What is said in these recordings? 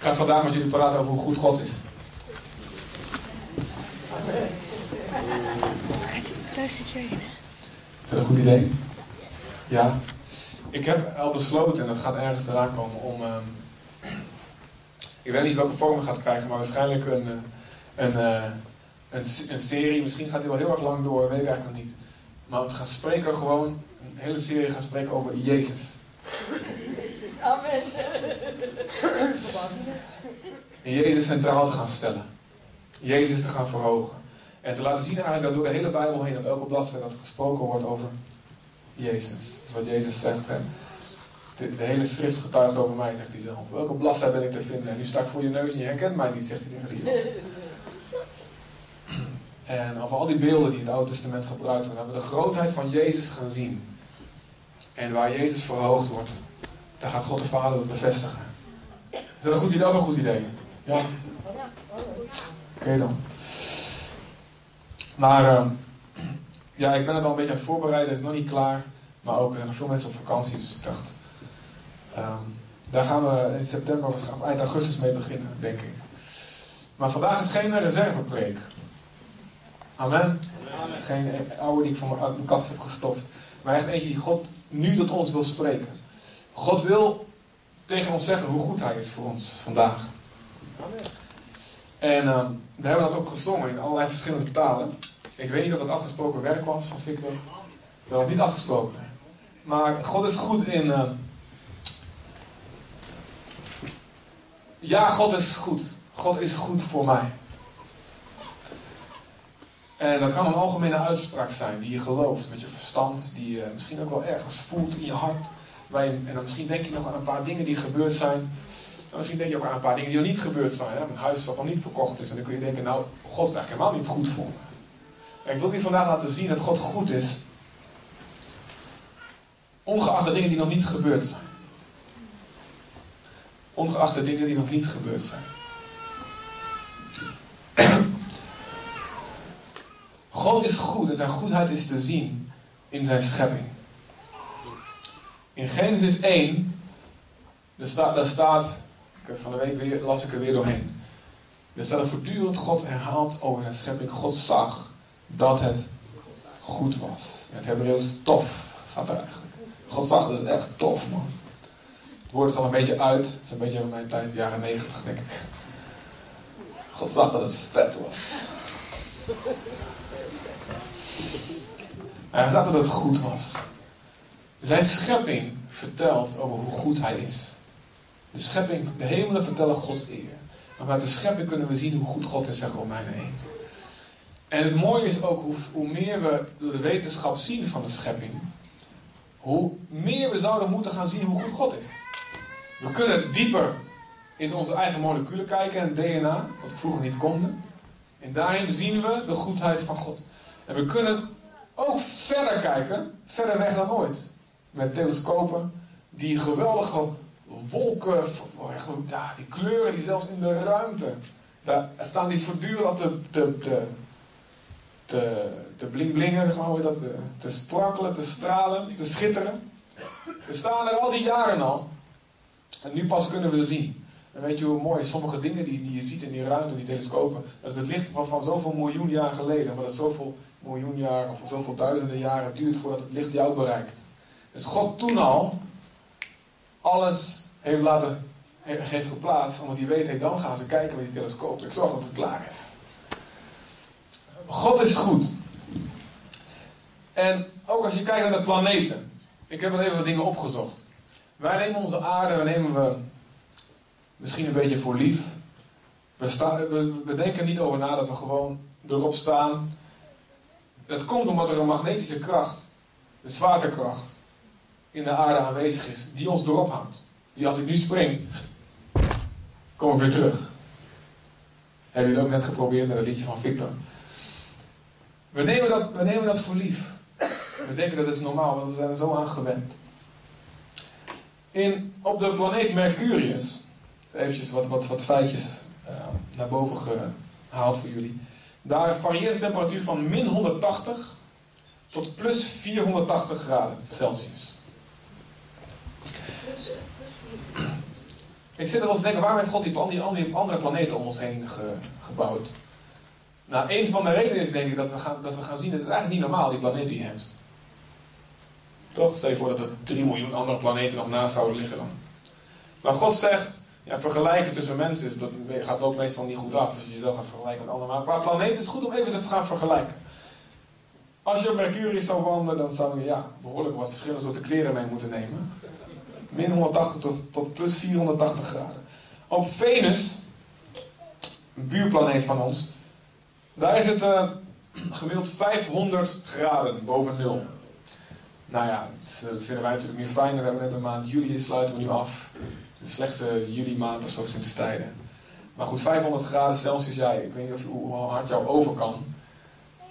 Ik ga vandaag met jullie praten over hoe goed God is. Daar zit je in. Is dat een goed idee? Ja. Ik heb al besloten, en dat gaat ergens eraan komen, om. ehm, ik weet niet welke vorm het gaat krijgen, maar waarschijnlijk een, eh, een, eh, een, een serie. Misschien gaat die wel heel erg lang door, weet ik eigenlijk nog niet. Maar te gaan spreken, gewoon een hele serie gaan spreken over Jezus. Amen. En Jezus centraal te gaan stellen. Jezus te gaan verhogen. En te laten zien eigenlijk dat door de hele Bijbel heen, op elke bladzijde, dat gesproken wordt over Jezus. Dat is wat Jezus zegt. Hè? De, hele schrift getuigt over mij, zegt hij zelf. Welke bladzijde ben ik te vinden? En nu sta ik voor je neus en je herkent mij niet, zegt hij tegen die. En over al die beelden die het Oude Testament gebruikt worden, hebben we de grootheid van Jezus gaan zien. En waar Jezus verhoogd wordt, daar gaat God de Vader het bevestigen. Is dat een goed idee? Ook een goed idee? Ja? Oké dan. Maar ehm, ja, ik ben het al een beetje aan het voorbereiden. Het is nog niet klaar. Maar ook er zijn nog veel mensen op vakantie. Dus ik dacht, ehm, daar gaan we in september, of eind augustus mee beginnen, denk ik. Maar vandaag is geen reservepreek. Amen. Geen oude die ik van mijn, uit mijn kast heb gestoft. Maar echt eentje die God nu tot ons wil spreken. God wil tegen ons zeggen hoe goed Hij is voor ons vandaag. En ehm, we hebben dat ook gezongen in allerlei verschillende talen. Ik weet niet of het afgesproken werk was van Victor. Dat was niet afgesproken. Maar God is goed in. ehm, ja, God is goed. God is goed voor mij. En dat kan een algemene uitspraak zijn die je gelooft met je verstand, die je misschien ook wel ergens voelt in je hart. En dan misschien denk je nog aan een paar dingen die gebeurd zijn. En misschien denk je ook aan een paar dingen die nog niet gebeurd zijn. Hè? Huis wat nog niet verkocht is. En dan kun je denken, nou, God is eigenlijk helemaal niet goed voor me. Ik wil je vandaag laten zien dat God goed is. Ongeacht de dingen die nog niet gebeurd zijn. Ongeacht de dingen die nog niet gebeurd zijn. God is goed en zijn goedheid is te zien in zijn schepping. In Genesis 1, daar staat, daar van de week weer, las ik er weer doorheen. Er staat voortdurend God herhaalt over zijn schepping. God zag dat het goed was. Het Hebreeuws tof staat er eigenlijk. God zag dat het echt tof man. Het woord is al een beetje uit. Het is een beetje van mijn tijd, jaren 90 denk ik. God zag dat het vet was. Hij zag dat het goed was. Zijn schepping vertelt over hoe goed hij is. De schepping, de hemelen vertellen Gods eer. Maar vanuit de schepping kunnen we zien hoe goed God is, zegt Romeinen 1. En het mooie is ook, hoe, hoe meer we door de wetenschap zien van de schepping, hoe meer we zouden moeten gaan zien hoe goed God is. We kunnen dieper in onze eigen moleculen kijken en DNA, wat vroeger niet konden. En daarin zien we de goedheid van God. En we kunnen ook verder kijken, verder weg dan ooit. Met telescopen die geweldige wolken, die kleuren die zelfs in de ruimte, daar staan die voortdurend te, te, te, te, te bling-blingen, zeg maar, dat, te, te sparkelen, te stralen, te schitteren. Ze staan er al die jaren al. En nu pas kunnen we ze zien. En weet je hoe mooi, sommige dingen die, die je ziet in die ruimte, die telescopen, dat is het licht van, van zoveel miljoen jaar geleden, maar dat zoveel miljoen jaar of zoveel duizenden jaren duurt voordat het licht jou bereikt. Dus God toen al alles heeft laten, heeft geplaatst, omdat hij weet, hey, dan gaan ze kijken met die telescoop. Ik zorg dat het klaar is. God is goed. En ook als je kijkt naar de planeten. Ik heb wel even wat dingen opgezocht. Wij nemen onze aarde, nemen we misschien een beetje voor lief. We, denken niet over na dat we gewoon erop staan. Dat komt omdat er een magnetische kracht, een zwaartekracht, in de aarde aanwezig is, die ons erop houdt. Die als ik nu spring, kom ik weer terug. Hebben jullie ook net geprobeerd met het liedje van Victor? We nemen dat, we nemen dat voor lief. We denken dat is normaal, want we zijn er zo aan gewend. In, op de planeet Mercurius, eventjes wat, wat, wat feitjes uh, naar boven gehaald voor jullie. Daar varieert de temperatuur van min 180 tot plus 480 graden Celsius. Ik zit er wel eens denken, waarom heeft God die, die, die andere planeten om ons heen ge- gebouwd? Nou, een van de redenen is denk ik dat we gaan, dat we gaan zien, het is eigenlijk niet normaal, die planeet die hebt. Toch? Stel je voor dat er 3 miljoen andere planeten nog naast zouden liggen dan. Maar God zegt, ja, vergelijken tussen mensen dat gaat ook meestal niet goed af als je jezelf gaat vergelijken met anderen. Maar qua planeten is het goed om even te gaan vergelijken. Als je op Mercurius zou wandelen, dan zou je ja, behoorlijk wat verschillende soorten kleren mee moeten nemen. Min 180 tot, tot plus 480 graden. Op Venus, een buurplaneet van ons, daar is het eh, gemiddeld 500 graden boven nul. Nou ja, dat, eh, dat vinden wij natuurlijk nu fijn. We hebben net een maand juli, sluiten we nu af. De slechtste juli maand of zo sinds tijden. Maar goed, 500 graden Celsius, ja, ik weet niet of, hoe hard jouw oven kan.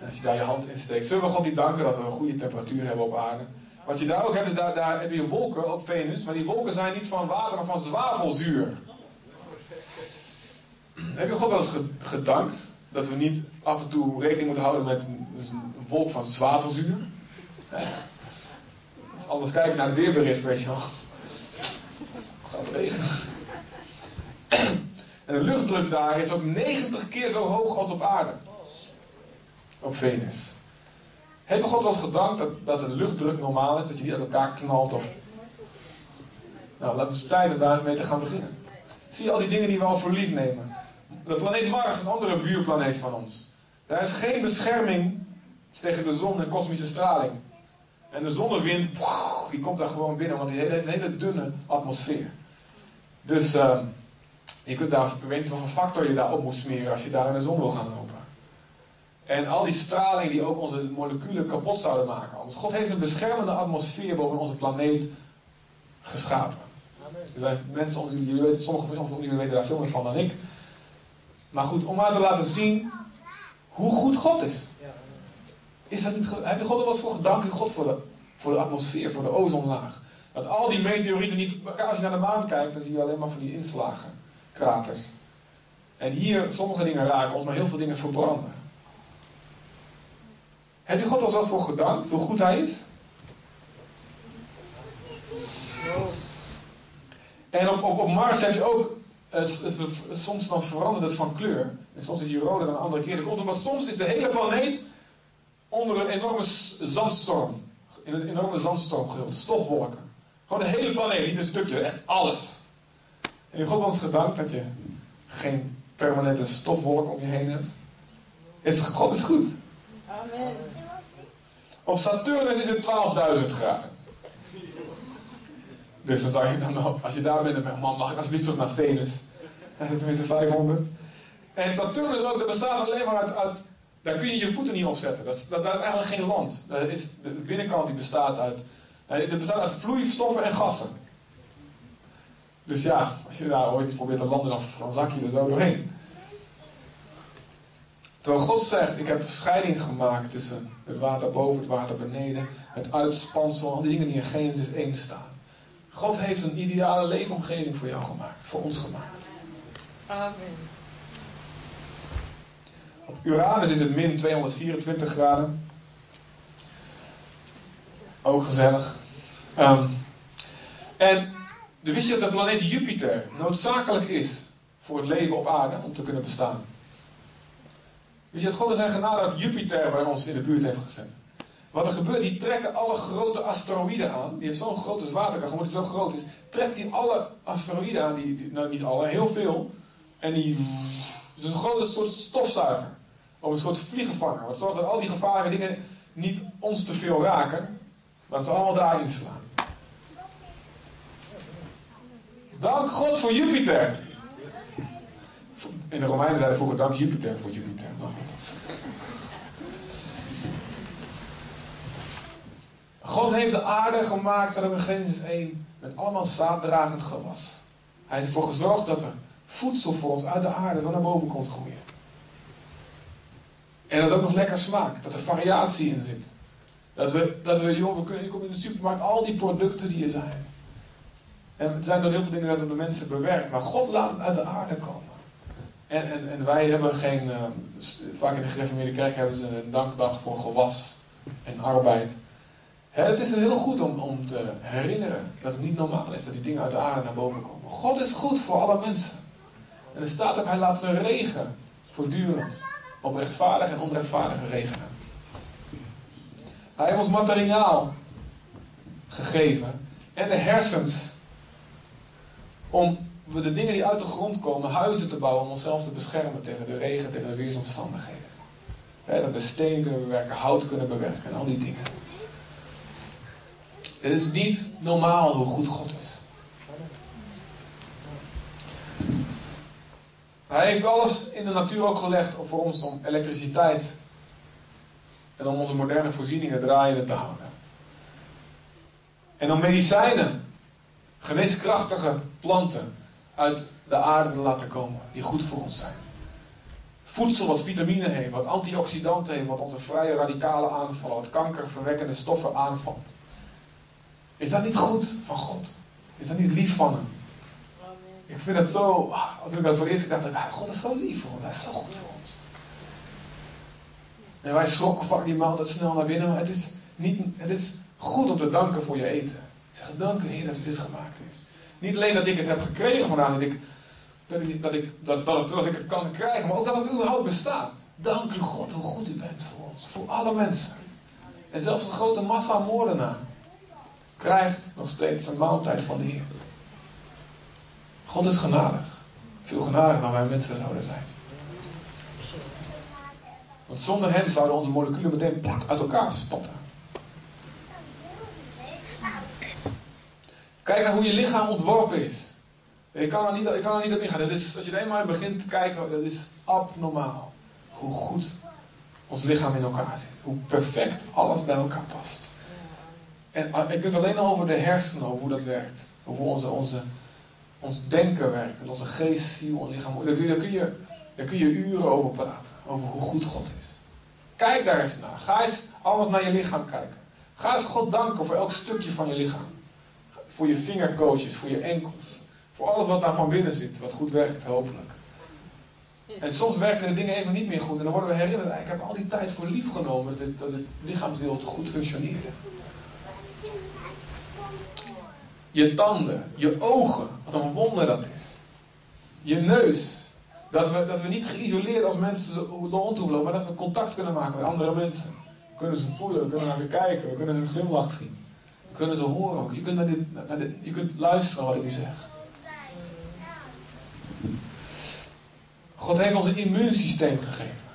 Als je daar je hand in steekt. Zullen we God niet danken dat we een goede temperatuur hebben op aarde? Wat je daar ook hebt, is daar, daar heb je wolken op Venus. Maar die wolken zijn niet van water, maar van zwavelzuur. Heb je God wel eens ge- gedankt dat we niet af en toe rekening moeten houden met een, wolk van zwavelzuur? Hè? Anders kijken naar het weerbericht, weet je wel. Gaat het. En de luchtdruk daar is ook 90 keer zo hoog als op aarde. Op Venus. Heb je God wel eens gedankt dat, dat de luchtdruk normaal is? Dat je niet uit elkaar knalt of... Nou, laten we tijd om daar eens mee te gaan beginnen. Zie je al die dingen die we al voor lief nemen? De planeet Mars een andere buurplaneet van ons. Daar is geen bescherming tegen de zon en kosmische straling. En de zonnewind, die komt daar gewoon binnen, want die heeft een hele dunne atmosfeer. Dus ehm, je kunt daar, ik weet niet wat voor factor je daar op moet smeren als je daar in de zon wil gaan lopen. En al die straling die ook onze moleculen kapot zouden maken. Want God heeft een beschermende atmosfeer boven onze planeet geschapen. Er zijn mensen weten, sommige onder jullie weten daar veel meer van dan ik. Maar goed, om maar te laten zien hoe goed God is. is dat niet, heb je God er wat voor gedankt? u God voor de, voor de atmosfeer, voor de ozonlaag. Dat al die meteorieten niet. Als je naar de maan kijkt, dan zie je alleen maar van die inslagen, kraters. En hier, sommige dingen raken ons, maar heel veel dingen verbranden. Heb je God er zelfs voor gedankt, hoe goed Hij is? En op, op, op Mars heb je ook. soms dan verandert het van kleur. En soms is hij roder dan een andere keer. Omdat soms is de hele planeet onder een enorme zandstorm. In een enorme zandstorm gehuld. Stofwolken. Gewoon de hele planeet, niet een stukje, echt alles. En je God ons gedankt dat je geen permanente stofwolk om je heen hebt. God is goed. Amen. Op Saturnus is het 12.000 graden. Dus dan zou je dan, als je daar bent, dan man, mag ik alsjeblieft terug naar Venus? Dat is tenminste 500. En Saturnus ook, dat bestaat alleen maar uit, daar kun je je voeten niet op zetten. Dat, is- dat, is eigenlijk geen land. Dat is, de binnenkant die bestaat uit, bestaat uit vloeistoffen en gassen. Dus ja, als je daar ooit iets probeert te landen, dan zak je er zo doorheen. Terwijl God zegt, ik heb scheiding gemaakt tussen het water boven, het water beneden, het uitspansel, al die dingen die in Genesis 1 staan. God heeft een ideale leefomgeving voor jou gemaakt, voor ons gemaakt. Amen. Op Uranus is het min 224 graden. Ook gezellig. Ehm, en wist je dat de planeet Jupiter noodzakelijk is voor het leven op aarde om te kunnen bestaan? Je dat God in zijn genade op Jupiter bij ons in de buurt heeft gezet? Wat er gebeurt, die trekken alle grote asteroïden aan. Die heeft zo'n grote zwaartekracht, omdat die zo groot is. Trekt hij alle asteroïden aan, die, die- nou niet alle, heel veel. En die. Het is een grote soort stofzuiger. Of een soort vliegenvanger. Wat zorgt dat al die gevaarlijke dingen niet ons te veel raken. Maar ze allemaal daarin slaan. Dank God voor Jupiter. In de Romeinen zeiden vroeger dank Jupiter voor Jupiter. God heeft de aarde gemaakt, er in Genesis 1, met allemaal zaaddragend gewas. Hij heeft ervoor gezorgd dat er voedsel voor ons uit de aarde zo naar boven komt groeien. En dat ook nog lekker smaakt, dat er variatie in zit. Dat we, dat we we kunnen, je komt in de supermarkt, al die producten die er zijn. En er zijn door heel veel dingen dat de mensen bewerkt, maar God laat het uit de aarde komen. En, en, en wij hebben geen, eh, dus vaak in de gereformeerde kerk hebben ze een dankdag voor gewas en arbeid. het is heel goed om, om te herinneren dat het niet normaal is dat die dingen uit de aarde naar boven komen. God is goed voor alle mensen. En er staat ook, hij laat zijn regen voortdurend op rechtvaardige en onrechtvaardige regenen. Hij heeft ons materiaal gegeven en de hersens om de dingen die uit de grond komen, huizen te bouwen om onszelf te beschermen tegen de regen, tegen de weersomstandigheden. dat we steen kunnen bewerken, hout kunnen bewerken en al die dingen. Het is niet normaal hoe goed God is. Hij heeft alles in de natuur ook gelegd voor ons om elektriciteit en om onze moderne voorzieningen draaiende te houden. En om medicijnen, geneeskrachtige planten uit de aarde te laten komen, die goed voor ons zijn. Voedsel wat vitamine heeft, wat antioxidanten heeft, wat onze vrije radicalen aanvallen, wat kankerverwekkende stoffen aanvalt. Is dat niet goed van God? Is dat niet lief van hem? Ik vind het zo, als ik dat voor eerst dacht, dacht God is zo lief voor ons, hij is zo goed voor ons. En wij schrokken vaak die maaltijd snel naar binnen, maar het is, niet, het is goed om te danken voor je eten. Zeg, dank u Heer dat u dit gemaakt heeft. Niet alleen dat ik het heb gekregen vandaag, dat ik, dat ik, dat dat, dat, ik het kan krijgen, maar ook dat het überhaupt bestaat. Dank u God hoe goed u bent voor ons, voor alle mensen. En zelfs een grote massa moordenaar krijgt nog steeds een maaltijd van de Heer. God is genadig. Veel genadiger dan wij mensen zouden zijn. Want zonder hem zouden onze moleculen meteen uit elkaar spatten. Kijk naar hoe je lichaam ontworpen is. Ik kan er niet, ik er niet op ingaan. Dat is, als je er eenmaal begint te kijken, dat is abnormaal. Hoe goed ons lichaam in elkaar zit. Hoe perfect alles bij elkaar past. En ah, ik kunt alleen al over de hersenen, hoe dat werkt. Over onze, onze, ons denken werkt. En onze geest, ziel en lichaam. Kun je, daar kun je uren over praten. Over hoe goed God is. Kijk daar eens naar. Ga eens alles naar je lichaam kijken. Ga eens God danken voor elk stukje van je lichaam. Voor je vingerkootjes, voor je enkels. Voor alles wat daar van binnen zit, wat goed werkt, hopelijk. En soms werken de dingen even niet meer goed. En dan worden we herinnerd, ik heb al die tijd voor lief genomen dat het, dat het lichaamsdeel goed functioneerde. Je tanden, je ogen, wat een wonder dat is. Je neus, dat we, dat we niet geïsoleerd als mensen rond lopen, maar dat we contact kunnen maken met andere mensen. We kunnen ze voelen, we kunnen naar ze kijken, we kunnen hun glimlach zien. Kunnen ze horen ook. Je kunt, naar dit, naar dit, je kunt luisteren wat ik nu zeg. God heeft ons een immuunsysteem gegeven.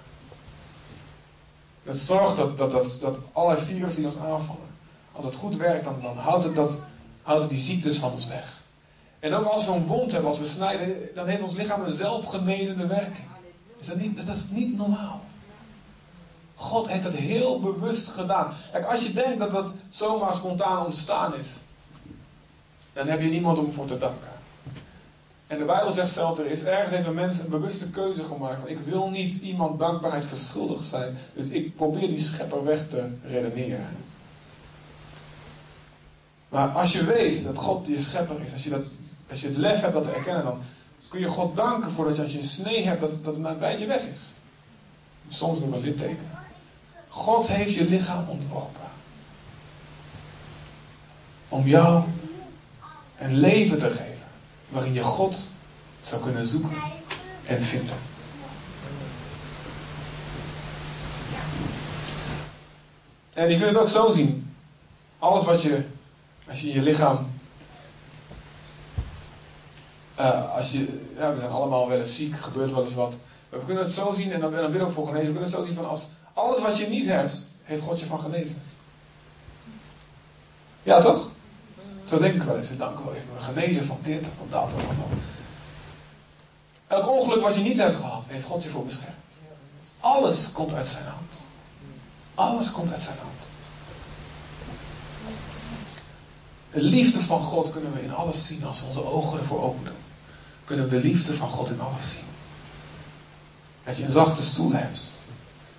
Dat zorgt dat, dat, dat, dat allerlei virussen die ons aanvallen, als het goed werkt, dan, dan houdt, het dat, houdt die ziektes van ons weg. En ook als we een wond hebben, als we snijden, dan heeft ons lichaam een zelfgenezende werking. Is dat, niet, dat is niet normaal. God heeft het heel bewust gedaan. Kijk, als je denkt dat dat zomaar spontaan ontstaan is, dan heb je niemand om voor te danken. En de Bijbel zegt zelf, er is ergens heeft een mens een bewuste keuze gemaakt. Van, ik wil niet iemand dankbaarheid verschuldigd zijn. Dus ik probeer die schepper weg te redeneren. Maar als je weet dat God je schepper is, als je, dat, als je het lef hebt dat te erkennen, dan kun je God danken voor dat je als je een snee hebt, dat, dat het na een tijdje weg is. Soms nog een litteken. God heeft je lichaam ontworpen. Om jou een leven te geven waarin je God zou kunnen zoeken en vinden. En je kunt het ook zo zien. Alles wat je, als je je lichaam, uh, als je, ja, we zijn allemaal wel eens ziek, gebeurt wel eens wat. Maar we kunnen het zo zien, en dan, en dan bidden we voor genezen, we kunnen het zo zien van als alles wat je niet hebt, heeft God je van genezen. Ja, toch? Zo denk ik wel eens. Dank wel even. Genezen van dit, van dat, van dat. Elk ongeluk wat je niet hebt gehad, heeft God je voor beschermd. Alles komt uit zijn hand. Alles komt uit zijn hand. De liefde van God kunnen we in alles zien als we onze ogen ervoor open doen. Kunnen we de liefde van God in alles zien. Dat je een zachte stoel hebt.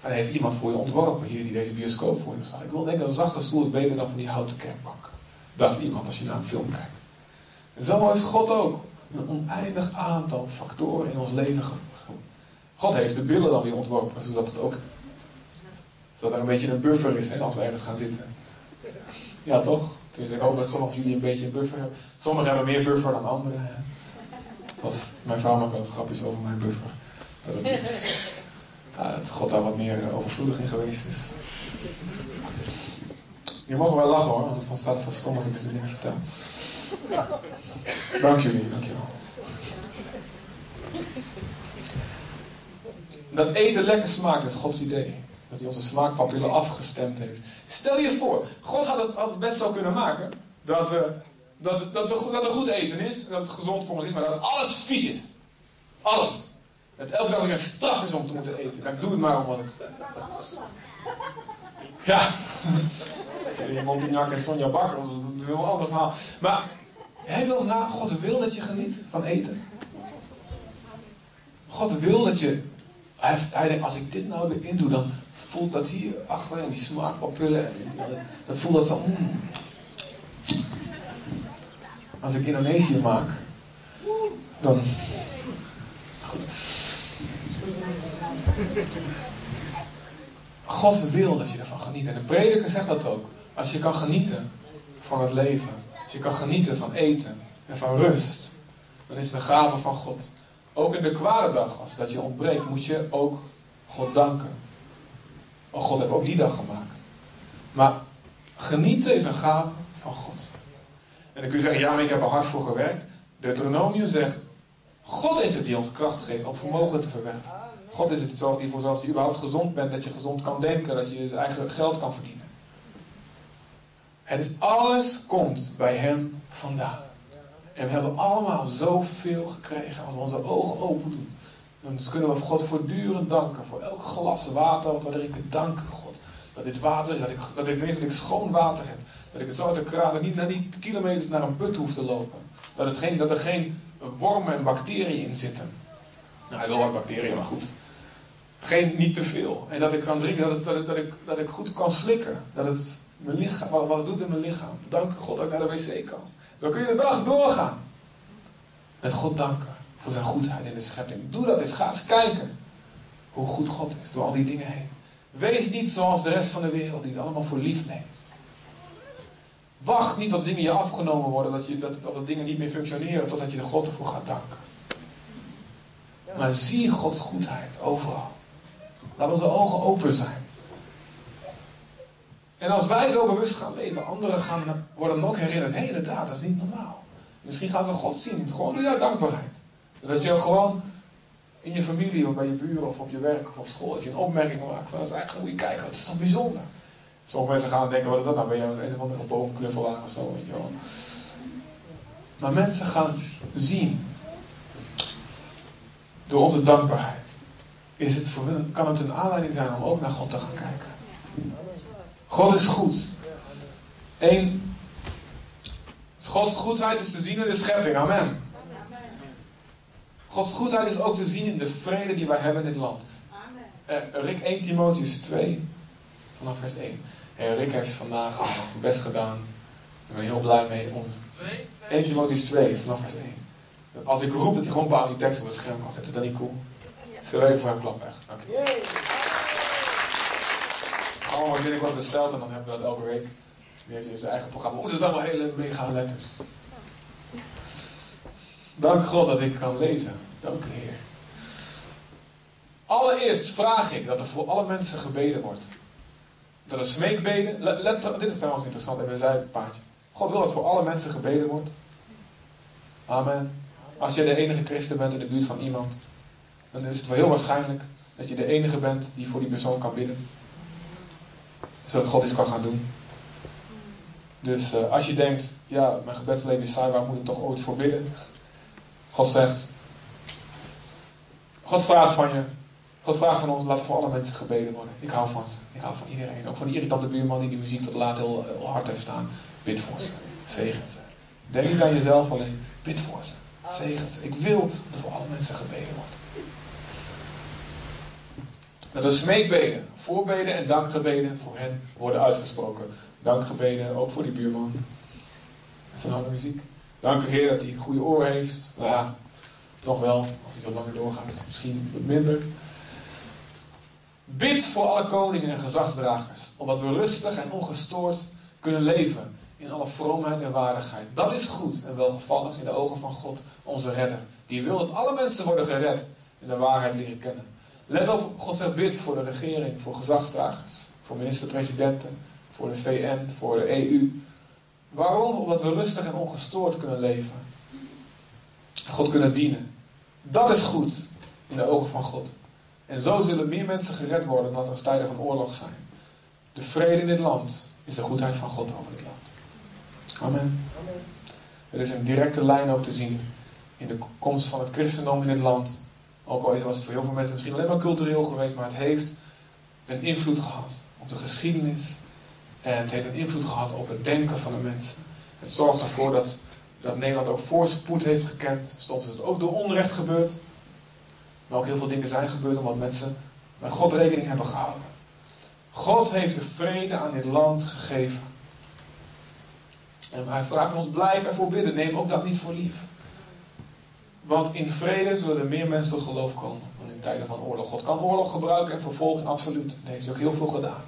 En heeft iemand voor je ontworpen hier die deze bioscoop voor je staat. Ik wil denken een zachte stoel is beter dan van die houten kerkbank. Dacht iemand als je naar een film kijkt. Zo heeft God ook een oneindig aantal factoren in ons leven God heeft de billen dan weer ontworpen, zodat het ook zodat er een beetje een buffer is hè, als we ergens gaan zitten. Ja, toch? Dus ik hoop dat sommigen jullie een beetje een buffer hebben. Sommigen hebben meer buffer dan anderen. mijn vrouw maakt eens grapjes over mijn buffer. Dat God daar wat meer eh, overvloedig in geweest is. Je mogen wel lachen hoor, anders dan staat het zo stom als ik dit dingen vertel. Dank jullie, dank wel. Dat eten lekker smaakt is Gods idee. Dat hij onze smaakpapillen afgestemd heeft. Stel je voor, God had het, best zo kunnen maken. Dat, we, dat, dat, dat er goed eten is. Dat het gezond voor ons is. Maar dat alles vies is. Alles. Dat elke dag een straf is om te moeten eten. Dan doe het maar omdat het... Ja. Serie Montignac en Sonja Bakker. Dat is een heel ander verhaal. Maar hij wil na, God wil dat je geniet van eten. God wil dat je. Hij, denkt, als ik dit nou erin doe, dan voelt dat hier smaakpapillen. en die- Dat voelt dat zo. mm. Als ik Indonesië maak, dan. Goed. God wil dat je ervan geniet. En de prediker zegt dat ook. Als je kan genieten van het leven. Als je kan genieten van eten en van rust. Dan is een gave van God. Ook in de kwade dag, als dat je ontbreekt, moet je ook God danken. Oh, God heeft ook die dag gemaakt. Maar genieten is een gave van God. En dan kun je zeggen, ja, maar ik heb er hard voor gewerkt. Deuteronomium zegt, God is het die ons kracht geeft om vermogen te verwerven. God is het die ervoor dat je überhaupt gezond bent, dat je gezond kan denken, dat je je eigen geld kan verdienen. Het is alles komt bij Hem vandaan. En we hebben allemaal zoveel gekregen als we onze ogen open doen. Dan kunnen we God voortdurend danken voor elk glas water wat we erin kunnen danken, God. Dat dit water is, dat ik, dat ik weet dat ik schoon water heb. Dat ik het zo uit de kraan, dat ik niet, naar die kilometers naar een put hoef te lopen. Dat, het geen, dat er geen wormen en bacteriën in zitten. Nou, hij wil wat bacteriën, maar goed. Geen, niet te veel. En dat ik kan drinken, dat, dat, ik, dat, ik, dat ik goed kan slikken. Dat het mijn lichaam, wat, wat het doet in mijn lichaam. Dank God dat ik naar de wc kan. Zo kun je de dag doorgaan. Met God danken voor zijn goedheid in de schepping. Doe dat eens. Ga eens kijken hoe goed God is door al die dingen heen. Wees niet zoals de rest van de wereld die het allemaal voor lief neemt. Wacht niet tot dingen je afgenomen worden, dat, je, dat, dat dingen niet meer functioneren, totdat je de God ervoor gaat danken. Maar zie Gods goedheid overal. Laat onze ogen open zijn. En als wij zo bewust gaan leven, anderen gaan, worden ook herinnerd, hé inderdaad, dat is niet normaal. Misschien gaan ze God zien, gewoon door jouw dankbaarheid. Dat je gewoon in je familie of bij je buren of op je werk of school, dat je een opmerking maakt van, dat is eigenlijk, moet je kijken, dat is toch bijzonder. Sommige mensen gaan denken, wat is dat nou, ben je een, een of andere boomknuffelaar of zo, weet je wel. Maar mensen gaan zien, door onze dankbaarheid, is het voor kan het een aanleiding zijn om ook naar God te gaan kijken. God is goed. Eén, Gods goedheid is te zien in de schepping. Amen. Gods goedheid is ook te zien in de vrede die wij hebben in dit land. Eh, Rick 1 Timotheus 2, vanaf vers 1. Eh, Rick heeft vandaag al zijn best gedaan. Ik ben er heel blij mee om 1 Timotheus 2, vanaf vers 1. Als ik roep dat hij gewoon bepaalde tekst op het scherm kan zetten, is dat niet cool? We even voor hem klappen, echt. Dank je. Allemaal wordt binnenkort besteld en dan hebben we dat elke week. Weer je zijn eigen programma. Oeh, dat zijn allemaal hele mega letters. Dank God dat ik kan lezen. Dank u Heer. Allereerst vraag ik dat er voor alle mensen gebeden wordt. Dat er smeekbeden. Let, dit is trouwens interessant, even een zijpaadje. God wil dat voor alle mensen gebeden wordt. Amen. Als jij de enige christen bent in de buurt van iemand, dan is het wel heel waarschijnlijk dat je de enige bent die voor die persoon kan bidden. Zodat God iets kan gaan doen. Dus eh, als je denkt, ja, mijn gebedsleven is saai, waar moet ik toch ooit voor bidden? God zegt, God vraagt van je, God vraagt van ons, laat voor alle mensen gebeden worden. Ik hou van ze, ik hou van iedereen. Ook van die irritante buurman die die muziek tot laat heel, hard heeft staan. Bid voor ze, zegen ze. Denk aan jezelf alleen, bid voor ze, zegen ze. Ik wil dat voor alle mensen gebeden wordt. Dat er smeekbeden, voorbeden en dankgebeden voor hen worden uitgesproken. Dankgebeden ook voor die buurman. Zijn harde muziek. Dank u Heer dat hij een goede oor heeft. Nou ja, nog wel, als hij zo langer doorgaat. Misschien wat minder. Bid voor alle koningen en gezagsdragers. Omdat we rustig en ongestoord kunnen leven. in alle vroomheid en waardigheid. Dat is goed en welgevallig in de ogen van God, onze redder. Die wil dat alle mensen worden gered en de waarheid leren kennen. Let op, God zegt bid voor de regering, voor gezagsdragers, voor minister-presidenten, voor de VN, voor de EU. Waarom? Omdat we rustig en ongestoord kunnen leven. God kunnen dienen. Dat is goed in de ogen van God. En zo zullen meer mensen gered worden dan er tijden van oorlog zijn. De vrede in dit land is de goedheid van God over dit land. Amen. Amen. Er is een directe lijn ook te zien in de komst van het christendom in dit land. Ook al was het voor heel veel mensen misschien alleen maar cultureel geweest, maar het heeft een invloed gehad op de geschiedenis. En het heeft een invloed gehad op het denken van de mensen. Het zorgt ervoor dat, dat Nederland ook voorspoed heeft gekend. Soms is het ook door onrecht gebeurd. Maar ook heel veel dingen zijn gebeurd omdat mensen met God rekening hebben gehouden. God heeft de vrede aan dit land gegeven. En hij vraagt ons, blijf ervoor bidden. Neem ook dat niet voor lief. Want in vrede zullen er meer mensen tot geloof komen dan in tijden van oorlog. God kan oorlog gebruiken en vervolging absoluut. Heeft hij ook heel veel gedaan.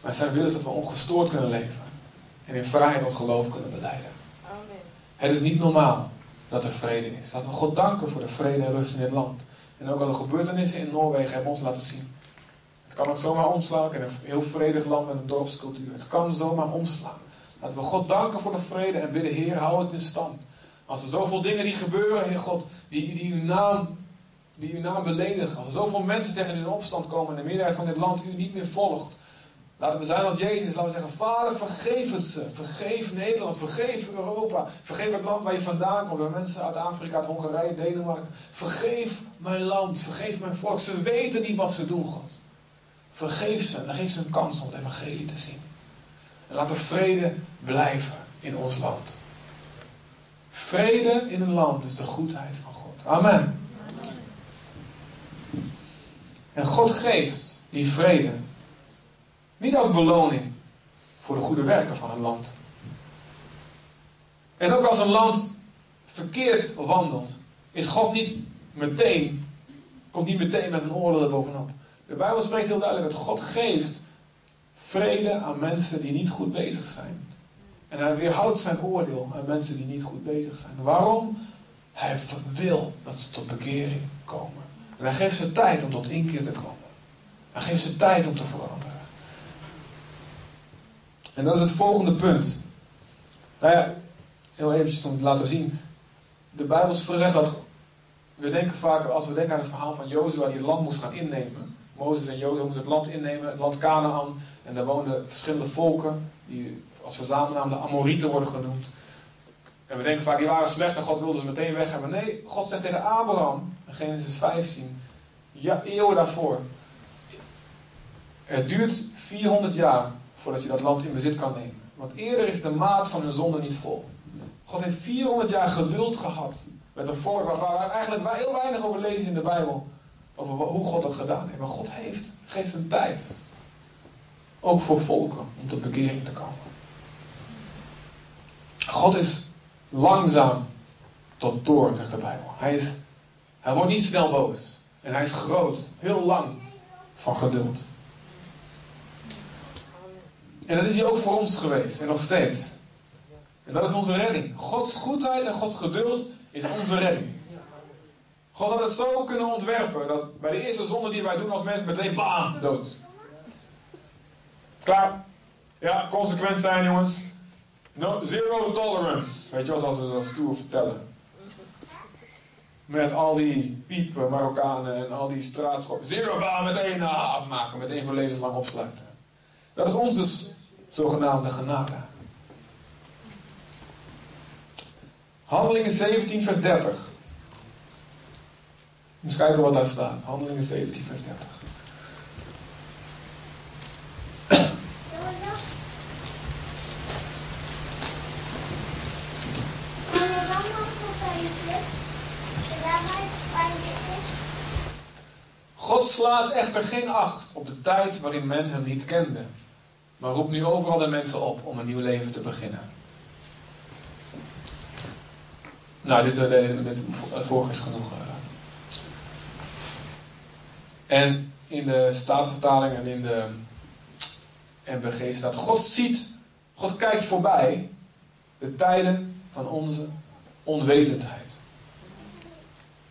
Maar zijn wil is dat we ongestoord kunnen leven. En in vrijheid tot geloof kunnen beleiden. Amen. Het is niet normaal dat er vrede is. Laten we God danken voor de vrede en rust in dit land. En ook alle gebeurtenissen in Noorwegen hebben ons laten zien. Het kan ook zomaar omslaan. in een heel vredig land met een dorpscultuur. Het kan zomaar omslaan. Laten we God danken voor de vrede en bidden, Heer, hou het in stand. Als er zoveel dingen die gebeuren, Heer God, die, die, uw, naam, die uw naam beledigen. Als er zoveel mensen tegen u in opstand komen en de meerderheid van dit land u niet meer volgt. Laten we zijn als Jezus, laten we zeggen, Vader, vergeef het ze. Vergeef Nederland, vergeef Europa. Vergeef het land waar je vandaan komt. Waar mensen uit Afrika, uit Hongarije, Denemarken. Vergeef mijn land, vergeef mijn volk. Ze weten niet wat ze doen, God. Vergeef ze en geef ze een kans om het evangelie te zien. En laat er vrede blijven in ons land. Vrede in een land is de goedheid van God. Amen. En God geeft die vrede niet als beloning voor de goede werken van een land. En ook als een land verkeerd wandelt, is God niet meteen, komt niet meteen met een oordeel erbovenop. De Bijbel spreekt heel duidelijk dat God geeft vrede aan mensen die niet goed bezig zijn. En hij weerhoudt zijn oordeel aan mensen die niet goed bezig zijn. Waarom? Hij wil dat ze tot bekering komen. En hij geeft ze tijd om tot inkeer te komen. Hij geeft ze tijd om te veranderen. En dat is het volgende punt. Nou ja, heel eventjes om te laten zien. De Bijbel is verrecht dat. We denken vaak, als we denken aan het verhaal van Jozua die het land moest gaan innemen. Mozes en Jozua moesten het land innemen, het land Canaan. En daar woonden verschillende volken, die als verzamelnaam de Amorieten worden genoemd. En we denken vaak, die waren slecht en God wilde ze meteen weg hebben. Nee, God zegt tegen Abraham, Genesis 15, ja, eeuwen daarvoor. Het duurt 400 jaar voordat je dat land in bezit kan nemen. Want eerder is de maat van hun zonde niet vol. God heeft 400 jaar geduld gehad met een volk waarvan we eigenlijk heel weinig over lezen in de Bijbel. Over hoe God dat gedaan heeft. Maar God heeft, geeft een tijd. Ook voor volken om tot bekering te komen. God is langzaam tot toorn, zegt de Bijbel. Hij, is, hij wordt niet snel boos. En hij is groot, heel lang van geduld. En dat is hij ook voor ons geweest en nog steeds. En dat is onze redding. Gods goedheid en Gods geduld is onze redding. God had het zo kunnen ontwerpen dat bij de eerste zonde die wij doen als mensen meteen bam, dood. Klaar. Ja, consequent zijn jongens. No, zero tolerance. Weet je wel, zoals we zo stoer vertellen. Met al die piepen Marokkanen en al die straatschoppen. Zero bam, meteen afmaken, meteen voor levenslang opsluiten. Dat is onze zogenaamde genade. Handelingen 17, vers 30. Eens kijken wat daar staat. Handelingen 17, vers 30. God slaat echter geen acht op de tijd waarin men hem niet kende, maar roept nu overal de mensen op om een nieuw leven te beginnen. Nou, dit, dit, dit vorige is genoeg. En in de Statenvertaling en in de MBG staat: God ziet, God kijkt voorbij de tijden van onze onwetendheid.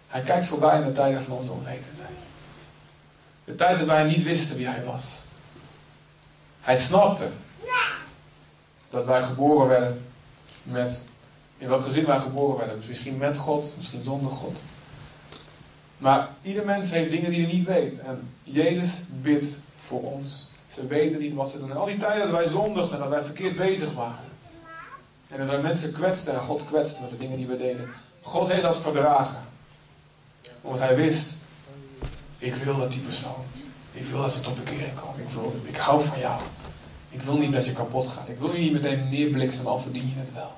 Hij kijkt voorbij de tijden van onze onwetendheid. De tijd dat wij niet wisten wie hij was. Hij snapte dat wij geboren werden met, in welk gezin wij geboren werden. Misschien met God, misschien zonder God. Maar ieder mens heeft dingen die hij niet weet. En Jezus bidt voor ons. Ze weten niet wat ze doen. En al die tijden dat wij zondigden en dat wij verkeerd bezig waren. En dat wij mensen kwetsten en God kwetsten met de dingen die we deden. God heeft dat verdragen. Omdat hij wist, ik wil dat die persoon, ik wil dat ze tot bekering komen. Ik, ik hou van jou. Ik wil niet dat je kapot gaat. Ik wil je niet meteen neerbliksemen, al verdien je het wel.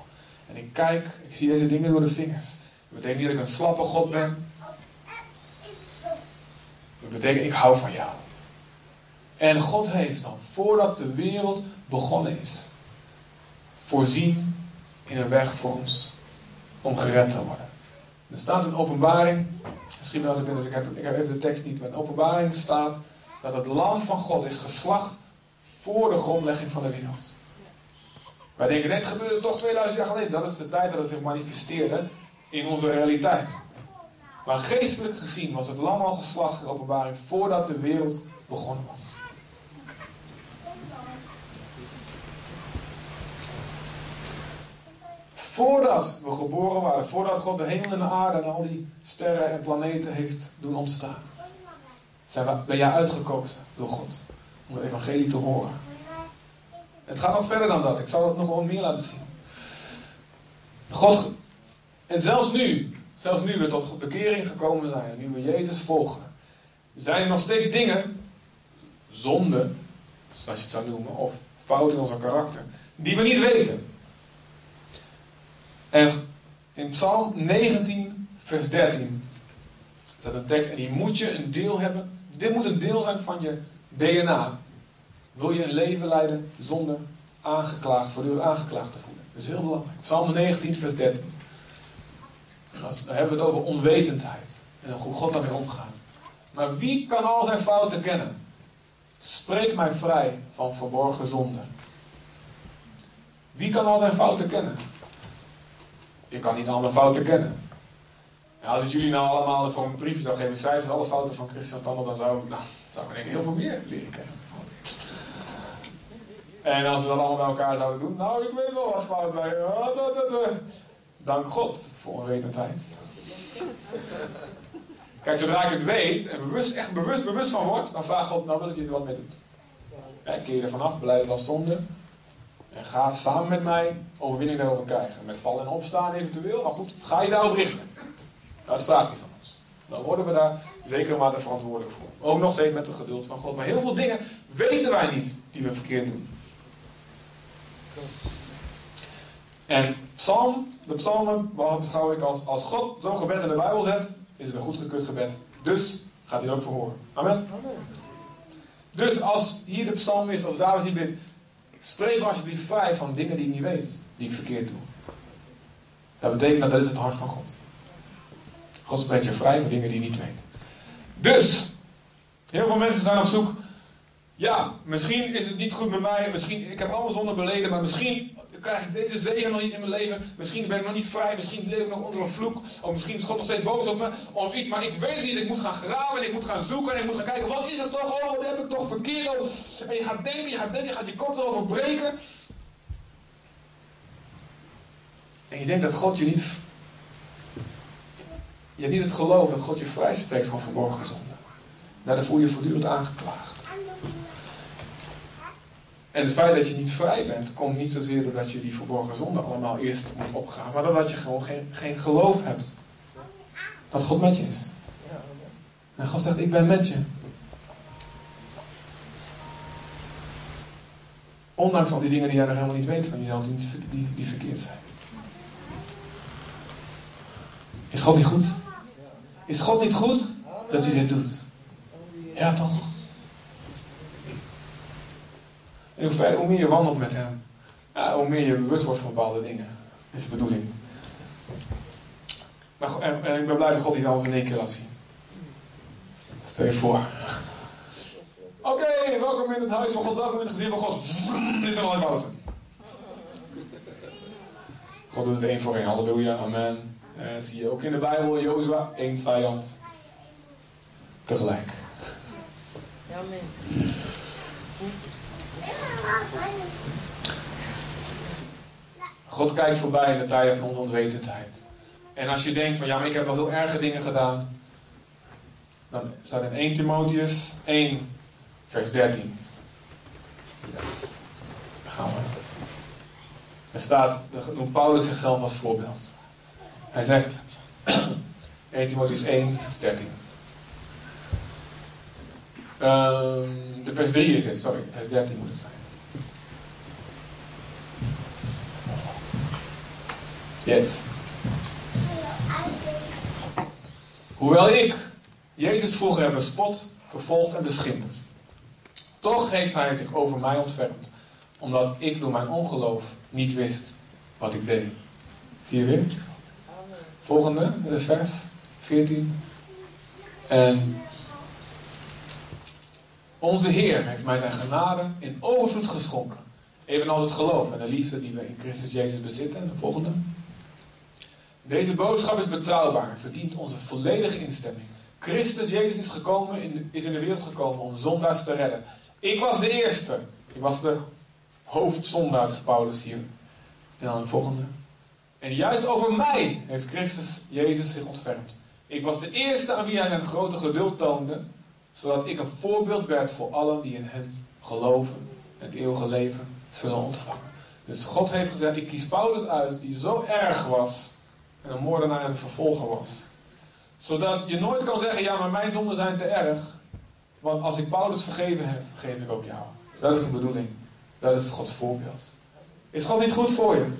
En ik kijk, ik zie deze dingen door de vingers. Dat betekent niet dat ik een slappe God ben. Dat betekent, ik hou van jou. En God heeft dan, voordat de wereld begonnen is, voorzien in een weg voor ons om gered te worden. Er staat in openbaring, misschien wel dus ik heb, ik heb even de tekst niet, maar in openbaring staat dat het lam van God is geslacht voor de grondlegging van de wereld. Wij denken, dit gebeurde toch 2000 jaar geleden. Dat is de tijd dat het zich manifesteerde in onze realiteit. Maar geestelijk gezien was het lam al geslacht in openbaring voordat de wereld begonnen was. Voordat we geboren waren, voordat God de hemel en de aarde en al die sterren en planeten heeft doen ontstaan, zijn we, ben jij uitgekozen door God om het evangelie te horen. Het gaat nog verder dan dat. Ik zal het nog wel meer laten zien. God, en zelfs nu, zelfs nu we tot bekering gekomen zijn, nu we Jezus volgen, zijn er nog steeds dingen, zonde, zoals je het zou noemen, of fouten in onze karakter, die we niet weten. En in Psalm 19, vers 13 staat een tekst en die moet je een deel hebben. Dit moet een deel zijn van je DNA. Wil je een leven leiden zonder aangeklaagd, voortdurend aangeklaagd te voelen? Dat is heel belangrijk. Psalm 19, vers 13. Dan hebben we het over onwetendheid. En hoe God daarmee omgaat. Maar wie kan al zijn fouten kennen? Spreek mij vrij van verborgen zonde. Wie kan al zijn fouten kennen? Je kan niet allemaal fouten kennen. En als ik jullie nou allemaal voor een briefje zou geven, cijfers, alle fouten van Christian Tanner, dan zou, zou ik ik heel veel meer leren kennen. En als we dat allemaal bij elkaar zouden doen, nou, ik weet wel wat fout bij. Dank God voor onwetendheid. Kijk, zodra ik het weet en bewust, echt bewust, bewust van word, dan vraag God, nou wil ik je er wat mee doen. Ja, keer er vanaf, blijf als zonde. En ga samen met mij overwinning daarover krijgen. Met vallen en opstaan eventueel. Maar goed, ga je daarop richten. Dat vraagt ons. Dan worden we daar zeker mate verantwoordelijk voor. Ook nog steeds met de geduld van God. Maar heel veel dingen weten wij niet die we verkeerd doen. En psalm, de psalmen beschouw ik als, als God zo'n gebed in de Bijbel zet, is het een goedgekeurd gebed. Dus gaat hij ook verhoren. Amen. Amen. Dus als hier de psalm is, als David hier bidt, Spreek alsjeblieft vrij van dingen die ik niet weet, die ik verkeerd doe. Dat betekent dat dat is het hart van God. God spreekt je vrij van dingen die je niet weet. Dus, heel veel mensen zijn op zoek. Ja, misschien is het niet goed met mij. Misschien, ik heb allemaal zonde beleden. Maar misschien krijg ik deze zegen nog niet in mijn leven. Misschien ben ik nog niet vrij. Misschien leef ik nog onder een vloek. Of misschien is God nog steeds boos op me. Of iets. Maar ik weet het niet. Ik moet gaan graven. En ik moet gaan zoeken. En ik moet gaan kijken. Wat is het toch? Oh, wat heb ik toch verkeerd? En je gaat denken. Je gaat denken. Je gaat je kop erover breken. En je denkt dat God je niet. Je hebt niet het geloof dat God je vrij spreekt van verborgen zonde. Daardoor voel je voortdurend aangeklaagd. En het feit dat je niet vrij bent, komt niet zozeer doordat je die verborgen zonde allemaal eerst moet opgaan, maar doordat je gewoon geen, geen geloof hebt dat God met je is. En God zegt, ik ben met je. Ondanks al die dingen die jij nog helemaal niet weet van jezelf, die, die, die verkeerd zijn. Is God niet goed? Is God niet goed dat hij dit doet? Ja, toch? En hoe, meer je wandelt met hem, ja, hoe meer je bewust wordt van bepaalde dingen. Is de bedoeling. Maar, en, ik ben blij dat God die alles in één keer laat zien. Stel je voor. Oké, welkom in het huis van God, welkom in het gezin van God. Dit is al fouten. God doet het één voor één. Halleluja, amen. Uh, zie je ook in de Bijbel, Jozua, één vijand. Tegelijk. Amen. God kijkt voorbij in de tijden van onwetendheid. En als je denkt van ja, maar ik heb wel heel erge dingen gedaan. Dan staat in 1 Timotheus 1, vers 13. Yes. Daar gaan we. Er staat, noemt Paulus zichzelf als voorbeeld. Hij zegt, 1 Timotheus 1, vers 13. Um, de vers 3 is het, sorry, vers 13 moet het zijn. Yes. Hoewel ik Jezus vroeger heb bespot, vervolgd en beschimpt. Toch heeft hij zich over mij ontfermd, omdat ik door mijn ongeloof niet wist wat ik deed. Zie je weer? Volgende, vers 14. En onze Heer heeft mij zijn genade in overvloed geschonken. Evenals het geloof en de liefde die we in Christus Jezus bezitten. De volgende. Deze boodschap is betrouwbaar en verdient onze volledige instemming. Christus Jezus is, gekomen in, is in de wereld gekomen om zondaars te redden. Ik was de eerste. Ik was de hoofdzondaar, Paulus hier. En dan het volgende. En juist over mij heeft Christus Jezus zich ontfermd. Ik was de eerste aan wie hij zijn grote geduld toonde, zodat ik een voorbeeld werd voor allen die in hem geloven en het eeuwige leven zullen ontvangen. Dus God heeft gezegd, ik kies Paulus uit, die zo erg was en een moordenaar en een vervolger was. Zodat je nooit kan zeggen, ja, maar mijn zonden zijn te erg. Want als ik Paulus vergeven heb, vergeef ik ook jou. Dat is de bedoeling. Dat is Gods voorbeeld. Is God niet goed voor je?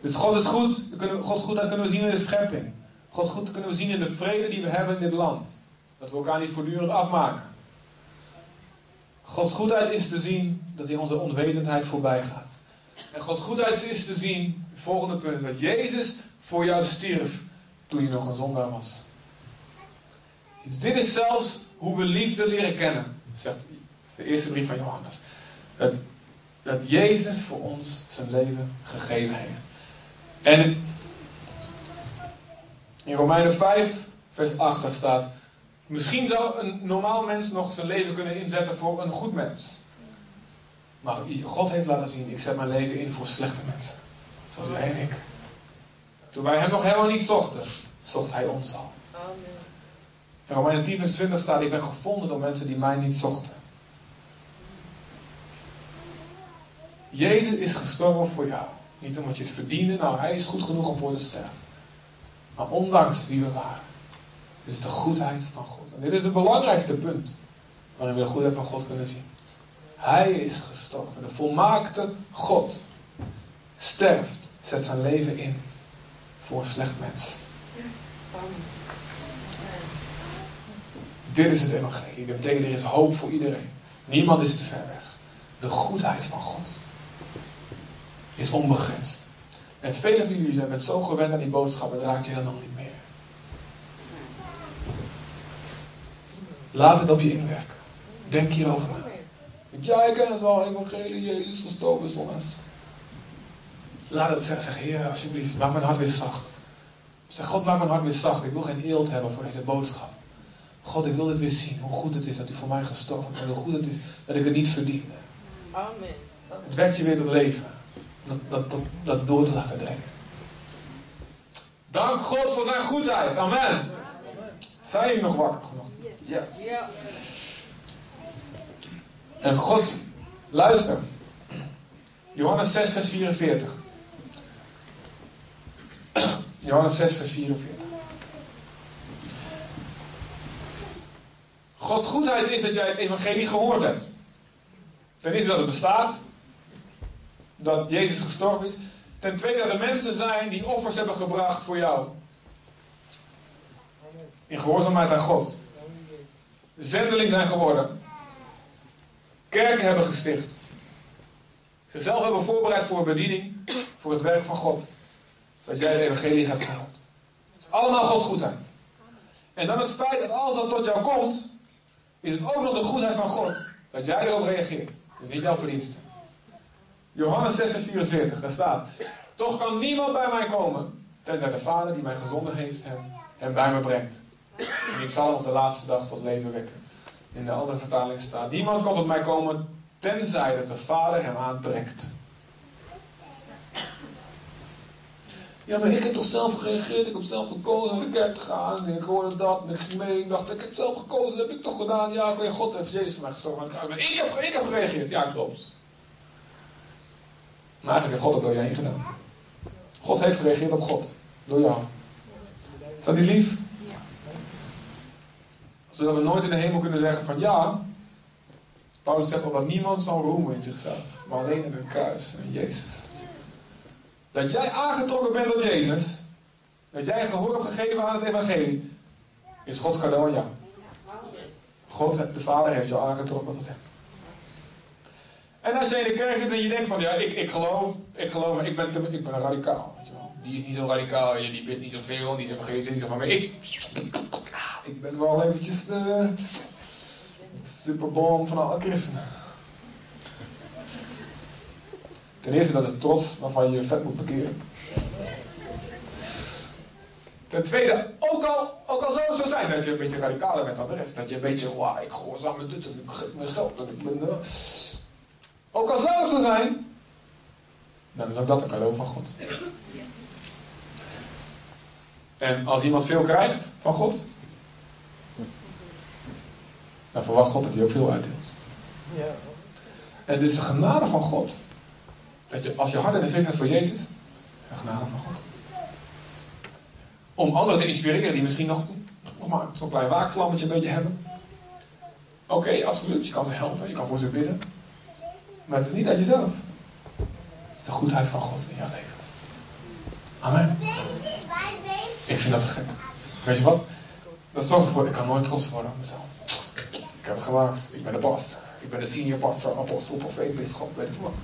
Dus God is goed. Gods goedheid kunnen we zien in de schepping. Gods goed kunnen we zien in de vrede die we hebben in dit land. Dat we elkaar niet voortdurend afmaken. Gods goedheid is te zien dat hij onze onwetendheid voorbij gaat. En Gods goedheid is te zien, het volgende punt is dat Jezus voor jou stierf toen je nog een zondaar was. Dit is zelfs hoe we liefde leren kennen, zegt de eerste brief van Johannes. Dat, dat Jezus voor ons zijn leven gegeven heeft. En in Romeinen 5, vers 8, daar staat: Misschien zou een normaal mens nog zijn leven kunnen inzetten voor een goed mens. Maar God heeft laten zien: ik zet mijn leven in voor slechte mensen. Zoals jij en ik. Toen wij hem nog helemaal niet zochten, zocht hij ons al. Amen. In Romeinen 10, vers 20 staat: Ik ben gevonden door mensen die mij niet zochten. Jezus is gestorven voor jou. Niet omdat je het verdiende, nou hij is goed genoeg om voor te sterven. Maar ondanks wie we waren. Dit is de goedheid van God. En dit is het belangrijkste punt waarin we de goedheid van God kunnen zien. Hij is gestorven. De volmaakte God sterft, zet zijn leven in voor een slecht mens. Dit is het evangelie. Dat betekent er is hoop voor iedereen. Niemand is te ver weg. De goedheid van God is onbegrensd. En velen van jullie zijn met zo gewend aan die boodschap, het raakt je helemaal niet meer. Laat het op je inwerken. Denk hierover na. Ja, ik ken het wel, evangelie, Jezus gestorven is ons. Laat het zeggen, zeg, Heer, alsjeblieft, maak mijn hart weer zacht. Zeg, God, maak mijn hart weer zacht. Ik wil geen eelt hebben voor deze boodschap. God, ik wil dit weer zien, hoe goed het is dat u voor mij gestorven bent. Hoe goed het is dat ik het niet verdiende. Amen. Het wekt je weer tot leven. Dat, dat, dat, dat door te laten dringen. Dank God voor zijn goedheid. Amen. Zijn jullie nog wakker genoeg? Yes. Ja. En God, luister. Johannes 6, vers 44. Johannes 6, vers 44. Gods goedheid is dat jij het evangelie gehoord hebt. Ten eerste dat het bestaat. Dat Jezus gestorven is. Ten tweede dat er mensen zijn die offers hebben gebracht voor jou. In gehoorzaamheid aan God. Zendeling zijn geworden. Kerken hebben gesticht. Zichzelf hebben voorbereid voor bediening. Voor het werk van God. Zodat jij het evangelie hebt gehoord. Het is allemaal Gods goedheid. En dan het feit dat alles dat tot jou komt. Is het ook nog de goedheid van God. Dat jij erop reageert. Is niet jouw verdienste. Johannes 6, vers 44, daar staat. Toch kan niemand bij mij komen, tenzij de Vader die mij gezonden heeft hem, bij me brengt. En ik zal hem op de laatste dag tot leven wekken. In de andere vertaling staat, niemand kan tot mij komen, tenzij dat de Vader hem aantrekt. Ja, maar ik heb toch zelf gereageerd, ik heb zelf gekozen om de kerk te gaan. En ik hoorde dat, en ik ging mee, ik dacht, ik heb zelf gekozen, dat heb ik toch gedaan. Ja, weet, God heeft Jezus mij gestorven. Maar ik heb, ik heb gereageerd, ja klopt. Maar eigenlijk heeft God het door je heen gedaan. God heeft gereageerd op God, door jou. Is dat niet lief? Zodat we nooit in de hemel kunnen zeggen van ja, Paulus zegt wel dat niemand zal roemen in zichzelf, maar alleen in het kruis en Jezus. Dat jij aangetrokken bent door Jezus, dat jij gehoor hebt gegeven aan het evangelie, is Gods cadeau aan jou. God, de Vader, heeft jou aangetrokken tot hem. En als je in de kerk zit en je denkt van, ja, ik, ik geloof, ik geloof, ik ben, te, ik ben een radicaal. Weet je wel. Die is niet zo radicaal, die bidt niet zoveel, die is niet zo van, ik, ik ben wel eventjes de superbom van alle christenen. Ten eerste, dat is trots waarvan je vet moet parkeren. Ten tweede, ook al, ook al zou het zo zijn dat je een beetje radicaler bent dan de rest. Dat je een beetje, wauw, ik gehoorzaam met dit en ik geef mijn geld ik ben... Uh, zijn, dan is ook dat een cadeau van God. En als iemand veel krijgt van God, dan verwacht God dat hij ook veel uitdeelt. En het is de genade van God. Dat je, als je hart en de hebt voor Jezus, is de genade van God. Om anderen te inspireren die misschien nog, nog maar zo'n klein waakvlammetje een beetje hebben. Oké, absoluut. Je kan ze helpen, je kan voor ze bidden. Maar het is niet uit jezelf. Het is de goedheid van God in jouw leven. Amen. Ik vind dat te gek. Weet je wat? Dat zorgt ervoor, ik kan nooit trots worden op mezelf. Ik heb het gemaakt. Ik ben de pastor. Ik ben de senior pastor, apostel, profeet, bisschop, weet ik wat.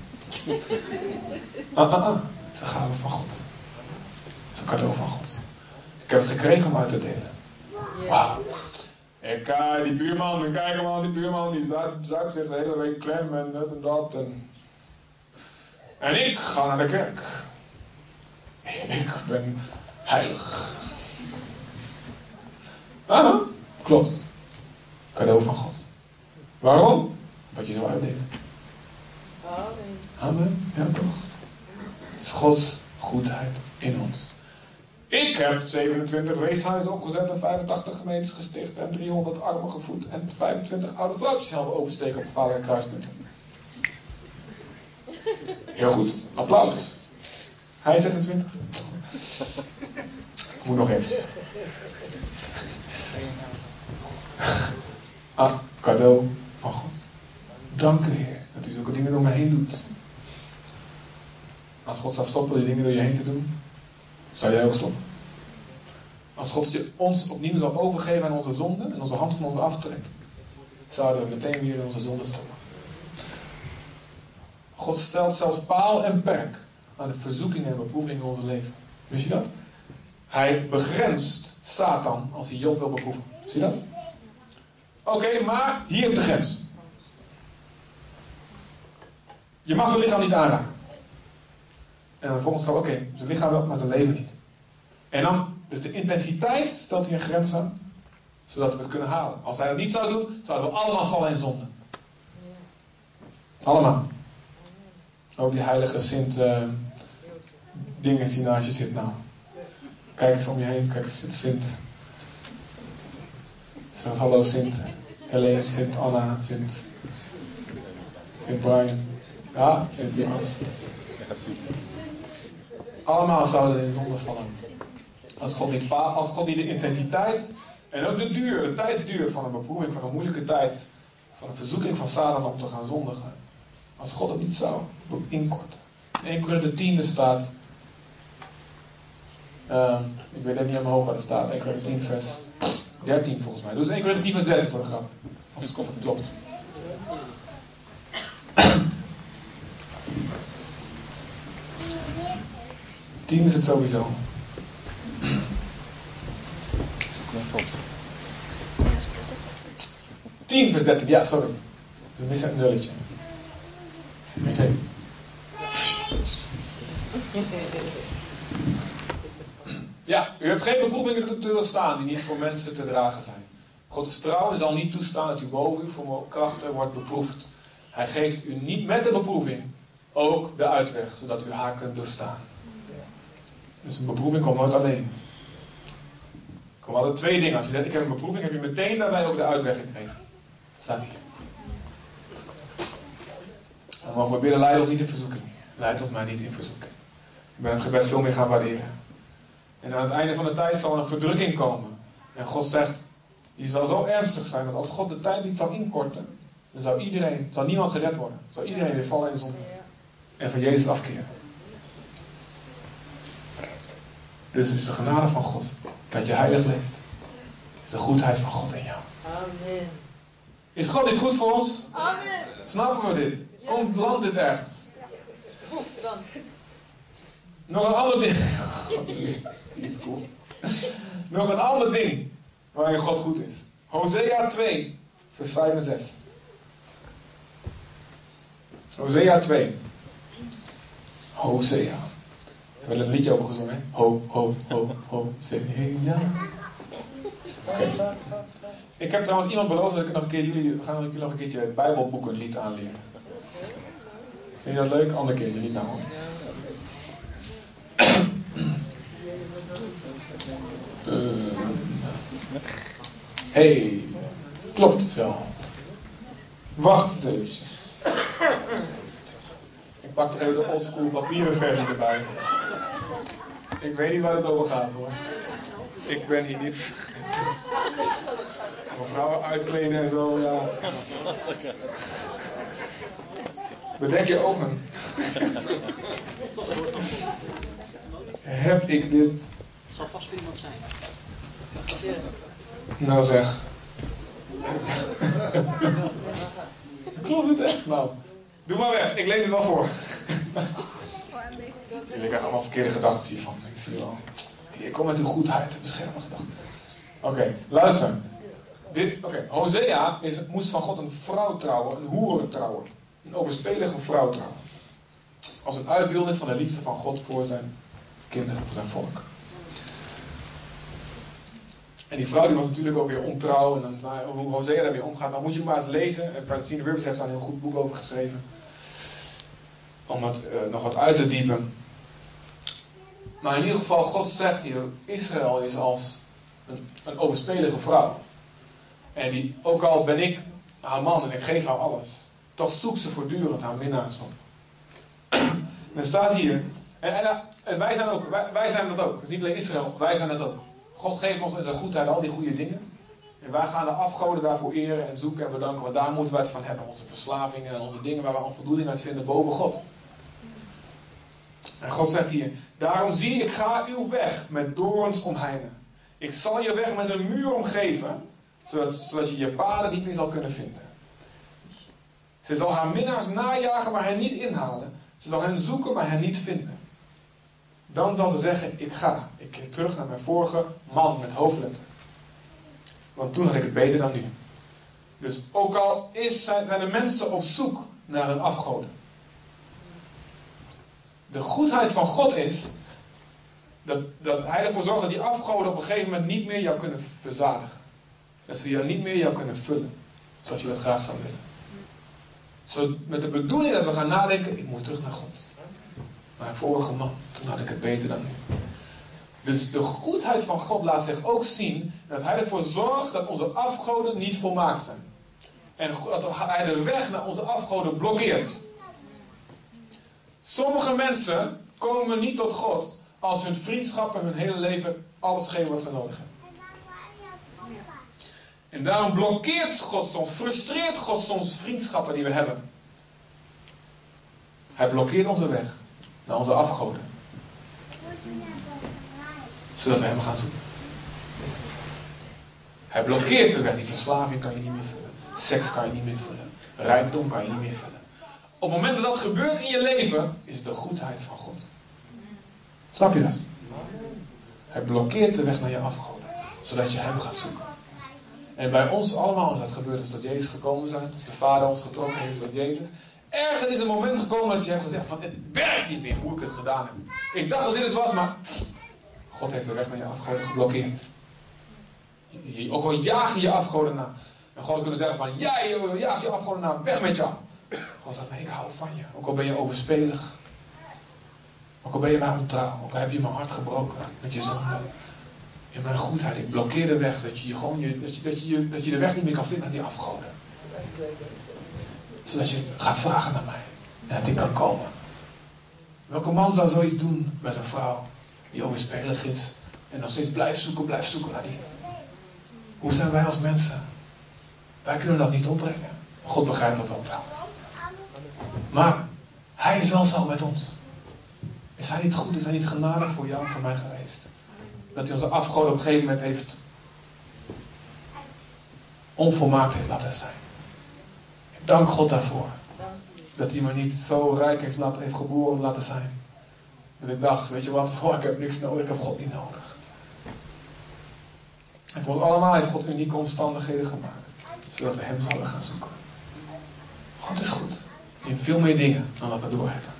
Ah, ah, ah. Het is een gave van God. Het is een cadeau van God. Ik heb het gekregen om uit te delen. Wauw. Ik, uh, die buurman, kijk hem aan, die buurman, die zuipt zich de hele week klem en dat en dat. En, en ik ga naar de kerk. Ik ben heilig. Ah, klopt. Cadeau van God. Waarom? Wat je zo uitdelen. Amen. Amen. Ja, toch? Het is Gods goedheid in ons. Ik heb 27 weeshuizen opgezet en 85 gemeentes gesticht en 300 armen gevoed en 25 oude vrouwtjes helpen oversteken op vader en kruispunt. Heel goed, applaus. Hij is 26. Ik moet nog even. Ah, cadeau van God. Dank u Heer dat u zulke dingen door mij heen doet. Als God zou stoppen die dingen door je heen te doen, zou jij ook stoppen. Als God ons opnieuw zou overgeven aan onze zonde en onze hand van ons aftrekt, zouden we meteen weer in onze zonde stoppen. God stelt zelfs paal en perk aan de verzoekingen en beproevingen in ons leven. Wist je dat? Hij begrenst Satan als hij Job wil beproeven. Zie je dat? Oké, maar hier is de grens. Je mag zijn lichaam niet aanraken. En dan vervolgens gaat oké, zijn lichaam wel, maar zijn leven niet. En dan, dus de intensiteit stelt hij een grens aan, zodat we het kunnen halen. Als hij dat niet zou doen, zouden we allemaal vallen in zonde. Allemaal. Ook die heilige Sint uh, dingen die naast je zit nou. Kijk eens om je heen, kijk, zit Sint. Zeg hallo Sint Helene, Sint Anna, Sint, Sint Brian. Ja, Sint Lucas. Allemaal zouden in zonde vallen. Als God, niet, als God niet de intensiteit en ook de duur, de tijdsduur van een beproeving, van een moeilijke tijd, van een verzoeking van Satan om te gaan zondigen. Als God het niet zou inkorten. In 1 Korinther 10 staat. Uh, ik weet het niet hoofd waar het staat. 1 Korinther 10 vers 13 volgens mij. Dus 1 Korinther 10 vers 13 voor de grap. Als het klopt. 10 is het sowieso. 10 vers 13, ja, sorry. We missen een nulletje. 1, 2. Ja, u hebt geen beproevingen te doorstaan die niet voor mensen te dragen zijn. God is trouw zal niet toestaan dat u boven uw krachten wordt beproefd. Hij geeft u niet met de beproeving ook de uitweg, zodat u haar kunt doorstaan. Dus een beproeving komt nooit alleen. Er komen altijd twee dingen. Als je zegt, ik heb een beproeving, heb je meteen daarbij ook de uitweg gekregen. Staat hier. Dan mogen we bidden, leid ons niet in verzoeking. Leid ons mij niet in verzoeking. Ik ben het gebed veel meer gaan waarderen. En aan het einde van de tijd zal er een verdrukking komen. En God zegt, die zal zo ernstig zijn dat als God de tijd niet zal inkorten, dan zou iedereen, zal niemand gered worden. Zou iedereen weer vallen in de zonde. En van Jezus afkeren. Dus het is de genade van God dat je heilig leeft. Het is de goedheid van God in jou. Amen. Is God niet goed voor ons? Amen. Snappen we dit? Komt land dit ergens? Nog een ander ding. Nog een ander ding waarin God goed is. Hosea 2, vers 5 en 6. Hosea 2. Hosea. We hebben een liedje over gezongen, hè? Ho, ho, ho, Hosea. Oké. Ik heb trouwens iemand beloofd dat ik nog een keer jullie, we gaan jullie nog een keertje het Bijbelboekenlied aanleren. Vind je dat leuk? Ander keertje, niet nou. Eh, hey, klopt het wel? Wacht eens eventjes. Ik pak even de oldschool papieren versie erbij. Ik weet niet waar het over gaat hoor. Ik ben hier niet. Mevrouwen uitkleden en zo, ja. Bedek je ogen. Heb ik dit zal vast iemand zijn. nou zeg? Klopt het echt nou? Doe maar weg, ik lees het wel voor. Jullie krijgen allemaal verkeerde gedachten hiervan. Ik zie wel. Je komt met uw goedheid, bescherm mijn gedachten. Oké, luister. Dit, oké, Hosea is, moest van God een vrouw trouwen, een hoeren trouwen. Een overspelige vrouw trouwen. Als een uitbeelding van de liefde van God voor zijn kinderen, voor zijn volk. En die vrouw die was natuurlijk ook weer ontrouw. En dan, hoe Hosea daarmee omgaat, dan moet je maar eens lezen. En Francine Rivers heeft daar een heel goed boek over geschreven. Om het eh, nog wat uit te diepen. Maar in ieder geval, God zegt hier, Israël is als een, een overspelige vrouw. En die, ook al ben ik haar man en ik geef haar alles, toch zoekt ze voortdurend haar minnaars op. en er staat hier, en, en, wij, zijn ook, wij, zijn dat ook. Is niet alleen Israël, wij zijn dat ook. God geeft ons in zijn goedheid al die goede dingen. En wij gaan de afgoden daarvoor eren en zoeken en bedanken, want daar moeten wij het van hebben. Onze verslavingen en onze dingen waar we al voldoening uit vinden boven God. En God zegt hier, daarom zie ik ga uw weg met dorens omheinen. Ik zal je weg met een muur omgeven, zodat, zodat je je paden niet meer zal kunnen vinden. Ze zal haar minnaars najagen, maar hen niet inhalen. Ze zal hen zoeken, maar hen niet vinden. Dan zal ze zeggen, ik ga. Ik keer terug naar mijn vorige man met hoofdletter. Want toen had ik het beter dan nu. Dus ook al is, zijn de mensen op zoek naar een afgoden. De goedheid van God is dat, dat hij ervoor zorgt dat die afgoden op een gegeven moment niet meer jou kunnen verzadigen. Dat ze jou niet meer jou kunnen vullen. Zoals je dat graag zou willen. Zo, met de bedoeling dat we gaan nadenken, ik moet terug naar God. Mijn vorige man, toen had ik het beter dan nu. Dus de goedheid van God laat zich ook zien dat hij ervoor zorgt dat onze afgoden niet volmaakt zijn. En dat hij de weg naar onze afgoden blokkeert. Sommige mensen komen niet tot God als hun vriendschappen hun hele leven alles geven wat ze nodig hebben. En daarom blokkeert God soms, frustreert God soms vriendschappen die we hebben. Hij blokkeert onze weg naar onze afgoden. Zodat we hem gaan zoeken. Hij blokkeert de weg. Die verslaving kan je niet meer vullen. Seks kan je niet meer vullen. Rijkdom kan je niet meer vullen. Op het moment dat dat gebeurt in je leven, is het de goedheid van God. Snap je dat? Hij blokkeert de weg naar je afgoden. Zodat je hem gaat zoeken. En bij ons allemaal is dat gebeurd als Jezus gekomen zijn. Als de Vader ons getrokken heeft tot Jezus. Ergens is een moment gekomen dat je hebt gezegd van het werkt niet meer hoe ik het gedaan heb. Ik dacht dat dit het was, maar God heeft de weg naar je afgoden geblokkeerd. Ook al jaag je je afgoden na. En God kunnen zeggen van jij joh, jaagt je afgoden na, weg met jou. God zegt nee, ik hou van je. Ook al ben je overspelig. Ook al ben je mij ontrouw. Ook al heb je mijn hart gebroken met je zonde. In mijn goedheid, ik blokkeer de weg. Dat je, gewoon je, dat, je, dat, je, dat je de weg niet meer kan vinden naar die afgoden. Zodat je gaat vragen naar mij. En dat ik kan komen. Welke man zou zoiets doen met een vrouw die overspelig is. En nog steeds blijft zoeken, blijft zoeken naar die. Hoe zijn wij als mensen? Wij kunnen dat niet opbrengen. God begrijpt dat wel trouwens. Maar hij is wel zo met ons. Is hij niet goed? Is hij niet genadig voor jou en voor mij geweest? Dat hij onze afgoden op een gegeven moment heeft onvolmaakt heeft laten zijn. Ik dank God daarvoor. Dat hij me niet zo rijk heeft, laten, heeft geboren laten zijn. Dat ik dacht, weet je wat, oh, ik heb niks nodig, ik heb God niet nodig. En voor ons allemaal heeft God unieke omstandigheden gemaakt. Zodat we hem zouden gaan zoeken. God is goed. In veel meer dingen dan dat we doorhebben.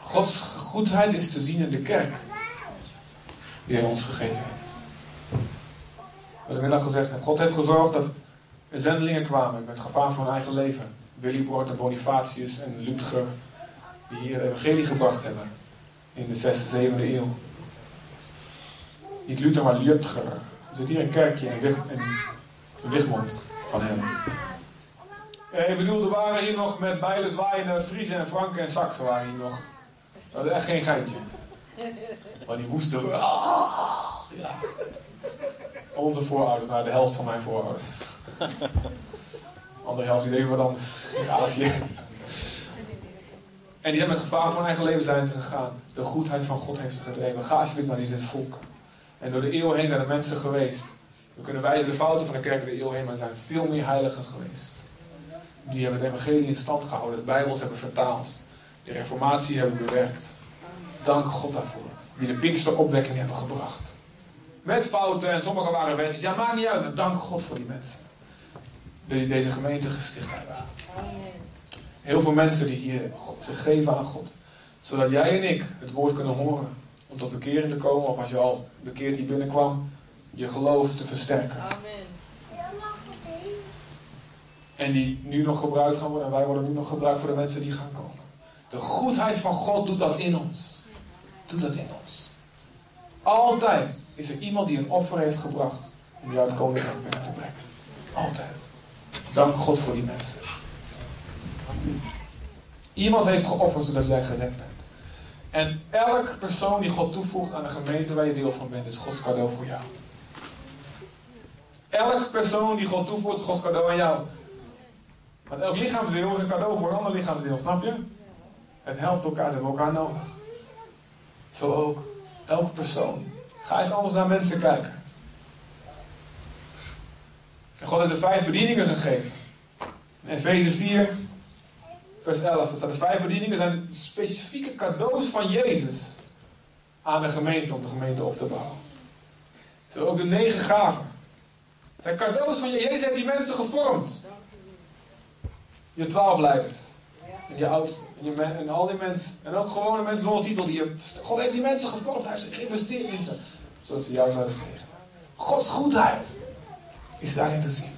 Gods goedheid is te zien in de kerk. Die hij ons gegeven heeft. Wat ik net al gezegd heb. God heeft gezorgd dat er zendelingen kwamen met gevaar voor hun eigen leven. Willibrord en Bonifatius en Lutger. Die hier het evangelie gebracht hebben. In de 6e, 7e eeuw. Niet Luther, maar Lutger. Er zit hier een kerkje in, Wig, in, van hem. Eh, ik bedoel, er waren hier nog met bijlen zwaaiende Friesen en Franken en Saksen waren hier nog. Dat is echt geen geintje. Maar die moesten. Ah, ja. Onze voorouders, nou de helft van mijn voorouders. Andere helft, die deden wat anders. In Azië. En die hebben met gevaar voor hun eigen leven zijn gegaan. De goedheid van God heeft ze gedreven. Ga alsjeblieft naar dit volk. En door de eeuwen heen zijn er mensen geweest. We kunnen wijzen de fouten van de kerk door de eeuw heen, maar er zijn veel meer heiligen geweest. Die hebben het evangelie in stand gehouden, de Bijbels hebben vertaald, de reformatie hebben bewerkt. Dank God daarvoor. Die de Pinksteropwekking hebben gebracht. Met fouten en sommigen waren wettig. Ja, maakt niet uit, maar dank God voor die mensen. Die deze gemeente gesticht hebben. Heel veel mensen die hier zich geven aan God. Zodat jij en ik het woord kunnen horen. Om tot bekering te komen. Of als je al bekeerd hier binnenkwam. Je geloof te versterken. Amen. En die nu nog gebruikt gaan worden. En wij worden nu nog gebruikt voor de mensen die gaan komen. De goedheid van God doet dat in ons. Doet dat in ons. Altijd is er iemand die een offer heeft gebracht. Om jou het koninkrijk binnen te brengen. Altijd. Dank God voor die mensen. Iemand heeft geofferd zodat jij gered bent. En elk persoon die God toevoegt aan de gemeente waar je deel van bent, is Gods cadeau voor jou. Elk persoon die God toevoegt, Gods cadeau aan jou. Want elk lichaamsdeel is een cadeau voor een ander lichaamsdeel, snap je? Het helpt elkaar, ze hebben elkaar nodig. Zo ook. Elke persoon. Ga eens anders naar mensen kijken. En God heeft de vijf bedieningen gegeven. In Efeze 4, vers 11. Er staat de vijf bedieningen zijn specifieke cadeaus van Jezus aan de gemeente om de gemeente op te bouwen. Zo ook de negen gaven. Het zijn cadeaus van je. Jezus heeft die mensen gevormd. Je twaalf leiders. En je oudsten. En, je en al die mensen. En ook gewone mensen zonder titel. Die je, God heeft die mensen gevormd. Hij heeft geïnvesteerd in ze. Zodat ze jou zouden zegenen. Gods goedheid is daarin te zien.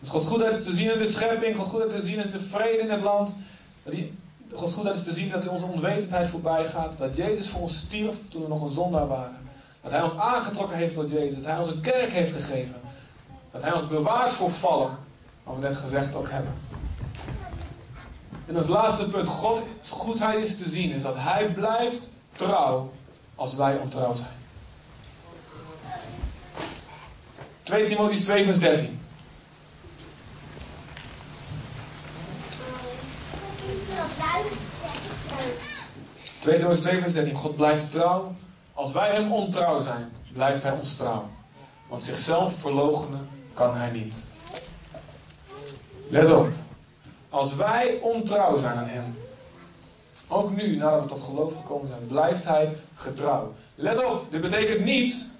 Dus Gods goedheid is te zien in de schepping. Gods goedheid is te zien in de vrede in het land. Die, Gods goedheid is te zien dat onze onwetendheid voorbij gaat. Dat Jezus voor ons stierf toen we nog een zondaar waren. Dat Hij ons aangetrokken heeft tot Jezus. Dat Hij ons een kerk heeft gegeven. Dat Hij ons bewaart voor vallen. Wat we net gezegd ook hebben. En als laatste punt. Gods goedheid is te zien. Is dat Hij blijft trouw als wij ontrouw zijn. 2 Timotheüs 2 vers 13. Twee Timotheüs 2 vers 13. God blijft trouw. Als wij hem ontrouw zijn, blijft hij ons trouw. Want zichzelf verloochenen kan hij niet. Let op. als wij ontrouw zijn aan hem. Ook nu, nadat we tot geloof gekomen zijn, blijft hij getrouw. Let op, dit betekent niet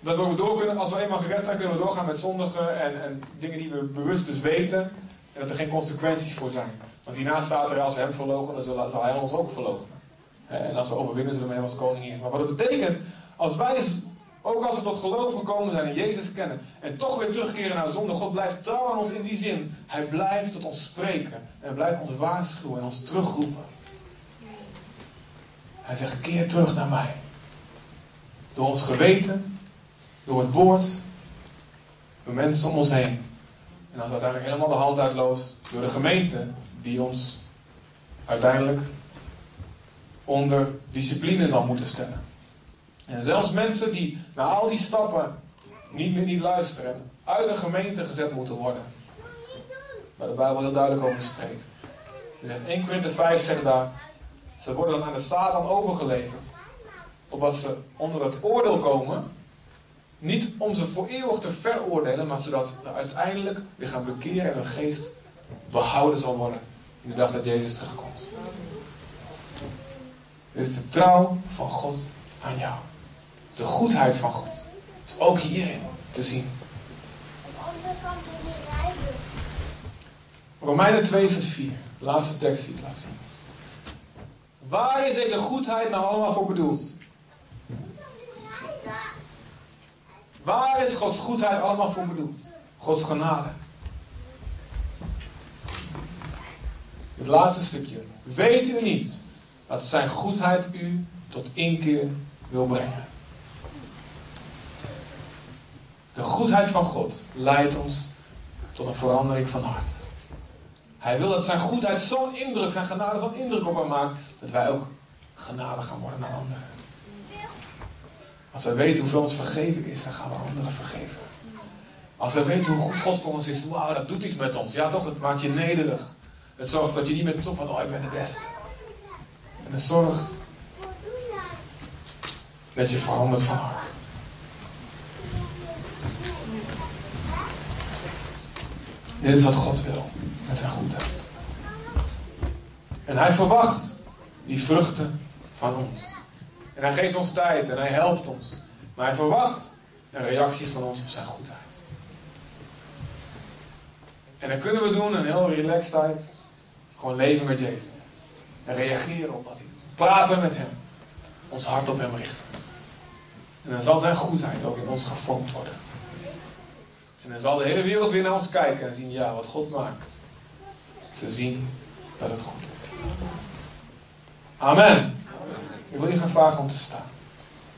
dat we door kunnen, als we eenmaal gered zijn, kunnen we doorgaan met zondigen en, en dingen die we bewust dus weten. En dat er geen consequenties voor zijn. Want hierna staat er, als we hem dan zal, hij ons ook verlogen. En als we overwinnen, zullen we hem als koning eerst. Maar wat het betekent, als wij, ook als we tot geloof gekomen zijn en Jezus kennen, en toch weer terugkeren naar zonde, God blijft trouw aan ons in die zin. Hij blijft tot ons spreken. En blijft ons waarschuwen en ons terugroepen. Hij zegt, keer terug naar mij. Door ons geweten, door het woord, door mensen om ons heen. En als uiteindelijk helemaal de hand uitloopt, door de gemeente, die ons uiteindelijk onder discipline zal moeten stellen. En zelfs mensen die na al die stappen niet meer niet luisteren, uit een gemeente gezet moeten worden. Waar de Bijbel heel duidelijk over spreekt. Zegt 1 Korinther 5 zegt daar, ze worden dan aan de Satan overgeleverd. Opdat ze onder het oordeel komen. Niet om ze voor eeuwig te veroordelen, maar zodat ze uiteindelijk weer gaan bekeren en hun geest behouden zal worden. In de dag dat Jezus terugkomt. Dit is de trouw van God aan jou. De goedheid van God. Is ook hierin te zien. Romeinen 2 vers 4. De laatste tekst die ik laat zien. Waar is deze goedheid nou allemaal voor bedoeld? Waar is Gods goedheid allemaal voor bedoeld? Gods genade. Het laatste stukje. Weet u niet dat zijn goedheid u tot inkeer wil brengen? De goedheid van God leidt ons tot een verandering van hart. Hij wil dat zijn goedheid zo'n indruk, zijn genade zo'n indruk op hem maakt, dat wij ook genade gaan worden naar anderen. Als wij weten hoeveel ons vergeven is, dan gaan we anderen vergeven. Als wij weten hoe goed God voor ons is, wauw, dat doet iets met ons. Ja toch, het maakt je nederig. Het zorgt dat je niet meer toch van, oh ik ben de beste. En het zorgt dat je verandert van hart. Dit is wat God wil met zijn goedheid. En hij verwacht die vruchten van ons. En hij geeft ons tijd en hij helpt ons. Maar hij verwacht een reactie van ons op zijn goedheid. En dan kunnen we doen een heel relaxed tijd. Gewoon leven met Jezus. En reageren op wat hij doet. Praten met hem. Ons hart op hem richten. En dan zal zijn goedheid ook in ons gevormd worden. En dan zal de hele wereld weer naar ons kijken en zien, ja, wat God maakt. Ze zien dat het goed is. Amen. Ik wil je gaan vragen om te staan.